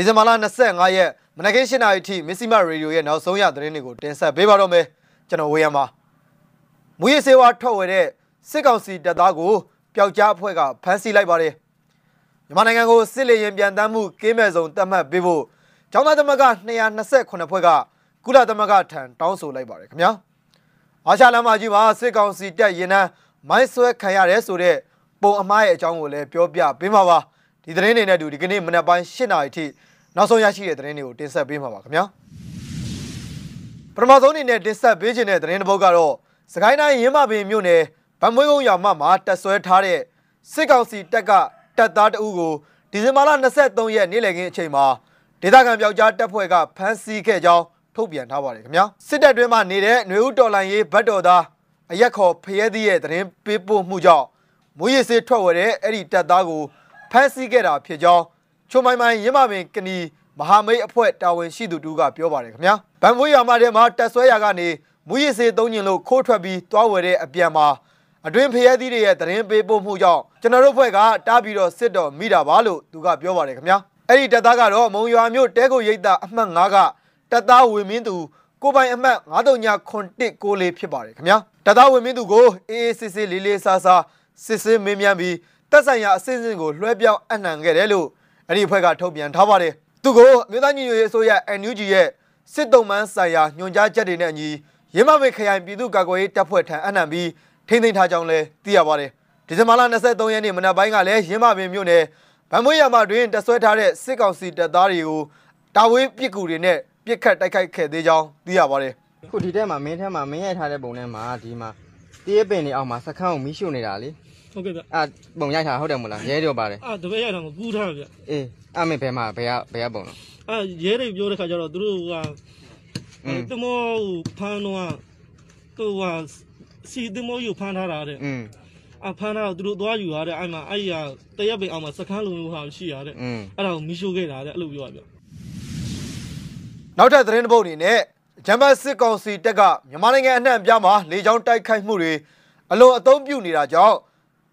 ဒီဇင်ဘာလ25ရက်မနက်ခင်း7:00နာရီထိမစ္စည်းမရေဒီယိုရဲ့နောက်ဆုံးရသတင်းတွေကိုတင်ဆက်ပေးပါတော့မယ်ကျွန်တော်ဝေယံပါမူရစေဝါထွက်ဝယ်တဲ့စစ်ကောင်စီတပ်သားကိုပျောက်ကြားအဖွဲ့ကဖမ်းဆီးလိုက်ပါတယ်မြန်မာနိုင်ငံကိုစစ်လေရင်ပြန်တမ်းမှုကင်းမဲ့ဆုံးတတ်မှတ်ပေးဖို့ကျောင်းသားသမဂ္ဂ228ဖွဲ့ကကုလသမဂ္ဂထံတောင်းဆိုလိုက်ပါတယ်ခင်ဗျာအာရှလမ်းမကြီးမှာစစ်ကောင်စီတပ်ရင်နှန်းမိုင်းဆွဲခံရတယ်ဆိုတဲ့ပုံအမားရဲ့အကြောင်းကိုလည်းပြောပြပေးမှာပါဒီသတင်းတွေနဲ့အတူဒီကနေ့မနက်ပိုင်း8:00နာရီထိ နောက်ဆုံးရရှိတဲ့သတင်းတွေကိုတင်ဆက်ပေးမှာပါခင်ဗျာပထမဆုံးအနေနဲ့တင်ဆက်ပေးခြင်းတဲ့သတင်းတစ်ပုဒ်ကတော့စကိုင်းတိုင်းရင်းမပင်မြို့နယ်ဗန်မွေးကုန်းရွာမမှာတက်ဆွဲထားတဲ့စစ်ကောင်စီတပ်ကတပ်သားတအုပ်ကိုဒီဇင်ဘာလ23ရက်နေ့လည်ခင်းအချိန်မှာဒေသခံပြောက်ကြားတပ်ဖွဲ့ကဖမ်းဆီးခဲ့ကြောင်းထုတ်ပြန်ထားပါတယ်ခင်ဗျာစစ်တပ်တွင်းမှာနေတဲ့ຫນွေဦးတော်လိုင်ရေးဘတ်တော်သားအရက်ခေါ်ဖရဲသီးရဲ့သတင်းပေးပို့မှုကြောင့်မူရည်စေးထွက်ဝဲတဲ့အဲ့ဒီတပ်သားကိုဖမ်းဆီးခဲ့တာဖြစ်ကြောင်း ချုံမိုင်မိုင်ရင်းမပင်ကနီမဟာမိတ်အဖွဲ့တာဝန်ရှိသူတူကပြောပါတယ်ခင်ဗျာဗန်မွေးရွာမထဲမှာတက်ဆွဲရာကနေမူရည်စေးသုံးညင်လို့ခိုးထွက်ပြီးတွားဝယ်တဲ့အပြန်မှာအတွင်းဖရဲသီးတွေရဲ့သတင်းပေးပို့မှုကြောင့်ကျွန်တော်တို့ဖွဲ့ကတားပြီးတော့စစ်တော်မိတာပါလို့သူကပြောပါတယ်ခင်ဗျာအဲ့ဒီတပ်သားကတော့မုံရွာမြို့တဲကိုရိပ်သာအမှတ်9ကတပ်သားဝေမင်းသူကိုပိုင်အမှတ်9391လေးဖြစ်ပါတယ်ခင်ဗျာတပ်သားဝေမင်းသူကိုအေးအေးစစ်စစ်လေးလေးစားစားစစ်စစ်မင်းမြန်းပြီးတပ်ဆိုင်ရာအစစ်အစစ်ကိုလွှဲပြောင်းအနှံခဲ့တယ်လို့ အဲ့ဒီအဖွဲ့ကထုတ်ပြန်ထားပါတယ်သူကိုမြို့သားညီညွတ်ရေးအစိုးရ NUG ရဲ့စစ်တုံးမှန်းဆိုင်ရာညွှန်ကြားချက်တွေနဲ့အညီရင်းမမေခရိုင်ပြည်သူ့ကာကွယ်ရေးတပ်ဖွဲ့ထံအနှံပြီးထိမ့်သိမ်းထားကြောင်းလည်းသိရပါတယ်ဒီဇင်ဘာလ23ရက်နေ့မနက်ပိုင်းကလည်းရင်းမပင်မြို့နယ်ဗန်မွေးရမတွင်တဆွဲထားတဲ့စစ်ကောင်စီတပ်သားတွေကိုတာဝေးပစ်ကူတွေနဲ့ပြစ်ခတ်တိုက်ခိုက်ခဲ့သေးကြောင်းသိရပါတယ်ခုဒီထဲမှာမင်းထဲမှာမင်းရိုက်ထားတဲ့ပုံထဲမှာဒီမှာတရေပင်တွေအောက်မှာစခန်းကိုမီးရှို့နေတာလေ ဟုတ်ကဲ့ဗျအာပုံရိုက်ထားဟုတ်တယ်မလားရဲတော့ပါတယ်အာတပည့်ရိုက်ထားမကူးထားဗျအေးအမေဘယ်မှာဘယ်ကဘယ်ကပုံလဲအာရဲတွေပြောတဲ့ခါကျတော့သူတို့ကတမောဖမ်းတော့သူကစီတမောယူဖမ်းထားတာတဲ့အင်းအဖမ်းတော့သူတို့သွားယူရတဲ့အဲ့မှာအဲ့ရတရက်ပင်အောင်မှာစကန်းလုံးလုံးဟာရှိရတဲ့အဲ့ဒါကိုမီးရှို့ခဲ့တာတဲ့အဲ့လိုပြောရဗျနောက်ထပ်သတင်းတစ်ပုဒ်အနေနဲ့ဂျမတ်စစ်ကောင်စီတပ်ကမြန်မာနိုင်ငံအနှံ့အပြားမှာလေကြောင်းတိုက်ခိုက်မှုတွေအလွန်အသုံးပြုနေတာကြောင့်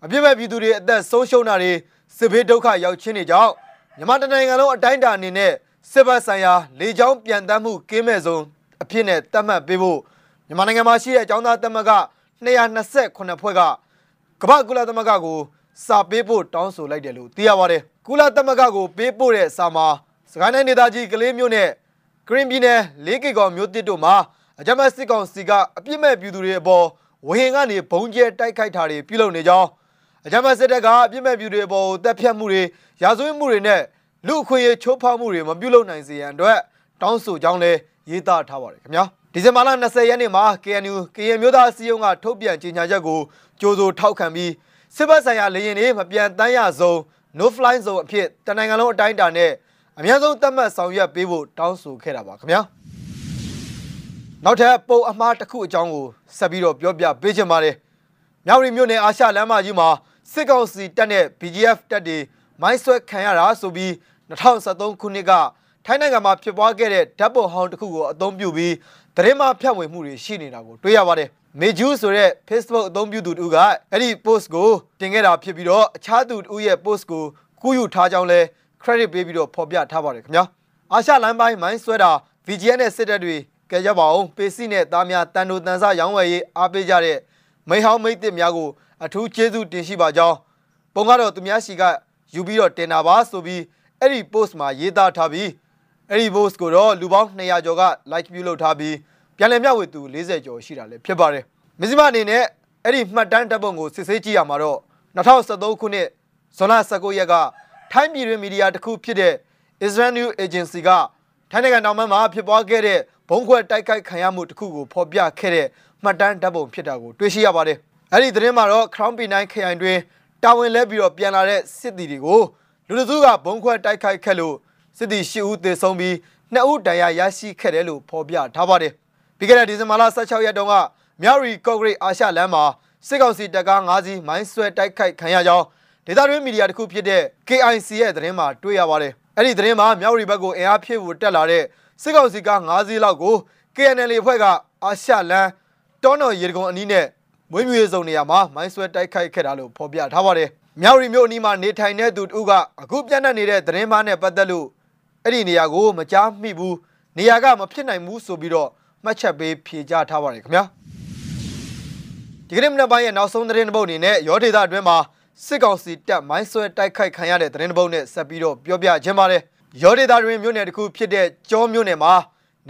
အပြစ်မဲ့ပြည်သူတွေအသက်ဆုံးရှုံးတာတွေစစ်ဘေးဒုက္ခရောက်ချင်းတွေကြောင့်မြန်မာတိုင်းနိုင်ငံလုံးအတိုင်းအတာအနေနဲ့စစ်ဘက်ဆိုင်ရာလေကြောင်းပြန်တမ်းမှုကင်းမဲ့ဆုံးအဖြစ်နဲ့သတ်မှတ်ပေးဖို့မြန်မာနိုင်ငံမှာရှိတဲ့အကြောင်းသားသမဂ္ဂ228ဖွဲ့ကကမ္ဘာကုလသမဂ္ဂကိုစာပေးဖို့တောင်းဆိုလိုက်တယ်လို့သိရပါတယ်ကုလသမဂ္ဂကိုပေးပို့တဲ့စာမှာစကိုင်းတိုင်းဒေသကြီးကလေးမျိုးနဲ့ဂရင်းပြည်နယ်လေးကေကောင်မြို့တစ်တို့မှာအကြမ်းဖက်စစ်ကောင်စီကအပြစ်မဲ့ပြည်သူတွေအပေါ်ဝဟင်ကနေဘုံကျဲတိုက်ခိုက်တာတွေပြုလုပ်နေကြောင်း အကြမ်းဖက်စစ်တပ်ကအပြစ်မဲ့ပြည်သူတွေအပေါ်တပ်ဖြတ်မှုတွေရာဇဝတ်မှုတွေနဲ့လူအခွင့်အရေးချိုးဖောက်မှုတွေမပြုလုပ်နိုင်စေရန်အတွက်တောင်းဆိုကြောင်းလည်းရေးသားထားပါတယ်ခင်ဗျာဒီဇင်ဘာလ20ရက်နေ့မှာ KNU ကရင်မျိုးသားအစည်းအရုံးကထုတ်ပြန်ကြေညာချက်ကိုကြိုးဆိုထောက်ခံပြီးစစ်ဘက်ဆိုင်ရာလေရင်တွေမပြန်တမ်းရဆုံး no fly zone အဖြစ်တနင်္ဂနွေလုံးအတိုင်းအတာနဲ့အများဆုံးသတ်မှတ်ဆောင်ရွက်ပေးဖို့တောင်းဆိုခဲ့တာပါခင်ဗျာနောက်ထပ်ပုံအမှားတစ်ခုအကြောင်းကိုဆက်ပြီးတော့ပြောပြပေးချင်ပါတယ် မြောက်ရီမြို့နယ်အာရှလမ်းမကြီးမှာစစ်ကောင်စီတပ်နဲ့ BGF တပ်တွေမိုင်းဆွဲခံရတာဆိုပြီး2013ခုနှစ်ကထိုင်းနိုင်ငံမှာဖြစ်ပွားခဲ့တဲ့ဓာတ်ပုံဟောင်းတစ်ခုကိုအသုံးပြုပြီးသတင်းမှဖြန့်ဝေမှုတွေရှိနေတာကိုတွေ့ရပါတယ်မေဂျူးဆိုတဲ့ Facebook အသုံးပြုသူတူကအဲ့ဒီ post ကိုတင်ခဲ့တာဖြစ်ပြီးတော့အခြားသူတူရဲ့ post ကိုကူးယူထားကြောင်းလဲ credit ပေးပြီးတော့ဖော်ပြထားပါတယ်ခင်ဗျာအာရှလမ်းပိုင်းမိုင်းဆွဲတာ VGN နဲ့စစ်တပ်တွေကဲကြပါအောင်ပေစီနဲ့သားများတန်တိုတန်ဆရောင်းဝယ်ရေးအားပေးကြတဲ့ မိဟောင်းမိတ်တစ်များကိုအထူးကျေးဇူးတင်ရှိပါကြောင်းပုံကတော့သူများစီကယူပြီးတော့တင်တာပါဆိုပြီးအဲ့ဒီ post မှာရေးသားထားပြီးအဲ့ဒီ post ကိုတော့လူပေါင်း200ကျော်က like ပြုလုပ်ထားပြီးပြန်လည်မျှဝေသူ40ကျော်ရှိတာလည်းဖြစ်ပါတယ်မစ္စည်းမအနေနဲ့အဲ့ဒီမှတ်တမ်းတပ်ပုံကိုစစ်ဆေးကြည့်ရမှာတော့2013ခုနှစ်ဇွန်လ19ရက်ကထိုင်းပြည်တွင်မီဒီယာတစ်ခုဖြစ်တဲ့ Israel News Agency ကထိုင်းနိုင်ငံတောင်ပိုင်းမှာဖြစ်ပွားခဲ့တဲ့ဘုံခွဲတိုက်ခိုက်ခံရမှုတစ်ခုကိုဖော်ပြခဲ့တဲ့ မှတ်တမ်းဓာတ်ပုံဖြစ်တာကိုတွေ့ရှိရပါတယ်။အဲ့ဒီသတင်းမှာတော့ Crown P9 ခရိုင်တွင်တာဝန်လဲပြီးတော့ပြန်လာတဲ့စစ်သည်တွေကိုလူလူစုကဘုံခွဲတိုက်ခိုက်ခဲ့လို့စစ်သည်၈ဦးသေဆုံးပြီး2ဦးဒဏ်ရာရရှိခဲ့တယ်လို့ဖော်ပြထားပါတယ်။ပြီးခဲ့တဲ့ဒီဇင်ဘာလ16ရက်တုန်းကမြောက်ရီကော့ဂရိတ်အာရှလမ်းမှာစစ်ကောင်စီတပ်ကား၅စီးမိုင်းဆွဲတိုက်ခိုက်ခံရကြောင်းဒေသတွင်းမီဒီယာတစ်ခုဖြစ်တဲ့ KIC ရဲ့သတင်းမှာတွေ့ရပါတယ်။အဲ့ဒီသတင်းမှာမြောက်ရီဘက်ကိုအင်အားဖြည့်ဖို့တက်လာတဲ့စစ်ကောင်စီက9စီးလောက်ကို KNL အဖွဲ့ကအာရှလန်း တောနော်ရေတကုံအနီးနဲ့မွေးမြူရေးစုံနေရာမှာမိုင်းဆွဲတိုက်ခိုက်ခဲ့တာလို့ဖော်ပြထားပါတယ်။မြောက်ရီမြို့အနီးမှာနေထိုင်တဲ့သူတို့ကအခုပြန့်နှံ့နေတဲ့သတင်းမှားနဲ့ပတ်သက်လို့အဲ့ဒီနေရာကိုမကြားမိဘူးနေရာကမဖြစ်နိုင်ဘူးဆိုပြီးတော့မှတ်ချက်ပေးဖြေကြားထားပါတယ်ခင်ဗျာဒီကနေ့မနက်ပိုင်းရဲ့နောက်ဆုံးသတင်းတစ်ပုဒ်အနေနဲ့ရောဒေတာအတွင်းမှာစစ်ကောင်စီတပ်မိုင်းဆွဲတိုက်ခိုက်ခံရတဲ့သတင်းတစ်ပုဒ်နဲ့ဆက်ပြီးတော့ပြောပြခြင်းပါတယ်ရောဒေတာတွင်မြို့နယ်တစ်ခုဖြစ်တဲ့ကျောမြို့နယ်မှာ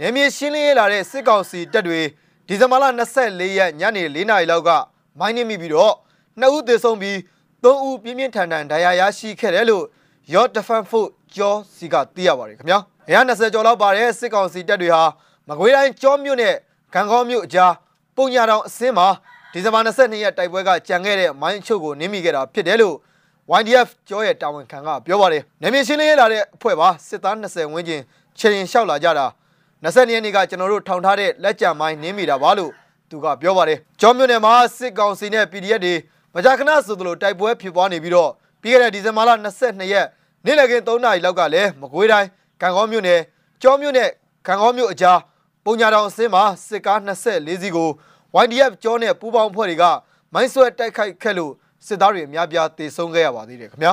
နေမြေရှင်းလင်းရလာတဲ့စစ်ကောင်စီတပ်တွေ ဒီဇင်ဘာလ24ရက်ညနေ4နာရီလောက်ကမိုင်းနှိမိပြီးတော့နှစ်ဦးသေဆုံးပြီးသုံးဦးပြင်းပြင်းထန်ထန်ဒဏ်ရာရရှိခဲ့တယ်လို့ Your Defense Force ကျောစီကသိရပါတယ်ခင်ဗျာ။အရာ20ကျော်လောက်ပါတဲ့စစ်ကောင်စီတပ်တွေဟာမကွေးတိုင်းကျောမြို့နဲ့ကံကောင်းမြို့အကြားပုံညာတောင်အစင်းမှာဒီဇင်ဘာ22ရက်တိုက်ပွဲကကြံခဲ့တဲ့မိုင်းအချုပ်ကိုနင်းမိခဲ့တာဖြစ်တယ်လို့ YDF ကျောရဲ့တာဝန်ခံကပြောပါတယ်။နေမြေရှင်းလင်းရလာတဲ့အဖွဲ့ပါစစ်သား20ဝန်းကျင်ခြေရင်လျှောက်လာကြတာ 20ရက်နေ့ကကျွန်တော်တို့ထောင်ထားတဲ့လက်ကြံမိုင်းနင်းမိတာပါလို့သူကပြောပါတယ်။ကျောမြို့နယ်မှာစစ်ကောင်စီနဲ့ PDF တွေမကြာခဏဆိုသလိုတိုက်ပွဲဖြစ်ပွားနေပြီးတော့ပြီးခဲ့တဲ့ဒီဇင်ဘာလ22ရက်နေ့လည်ခင်း3နာရီလောက်ကလည်းမကွေးတိုင်းကံကောမြို့နယ်ကျောမြို့နယ်ကံကောမြို့အကြားပုံညာတောင်အစင်းမှာစစ်ကား24စီးကို YDF ကျောနဲ့ပူးပေါင်းဖွဲ့တွေကမိုင်းဆွဲတိုက်ခိုက်ခဲ့လို့စစ်သားတွေအများပြားတေဆုံးခဲ့ရပါသေးတယ်ခင်ဗျာ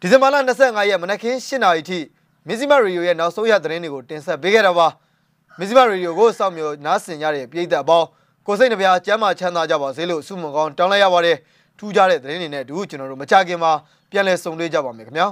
ဒီဇင်ဘာလ25ရက်မနက်ခင်း7:00နာရီထိ မီဇီမရေဒီယိုရဲ့နောက်ဆုံးရသတင်းတွေကိုတင်ဆက်ပေးခဲ့တာပါမီဇီမရေဒီယိုကိုစောင့်မျှော်နားဆင်ကြတဲ့ပြည်သက်အပေါင်းကိုစိတ်နှပြကျမ်းမာချမ်းသာကြပါစေလို့ဆုမွန်ကောင်းတောင်းလိုက်ရပါတယ်ထူးခြားတဲ့သတင်းတွေနဲ့အတူကျွန်တော်တို့မကြခင်မှာပြန်လည်ဆုံတွေ့ကြပါမယ်ခင်ဗျာ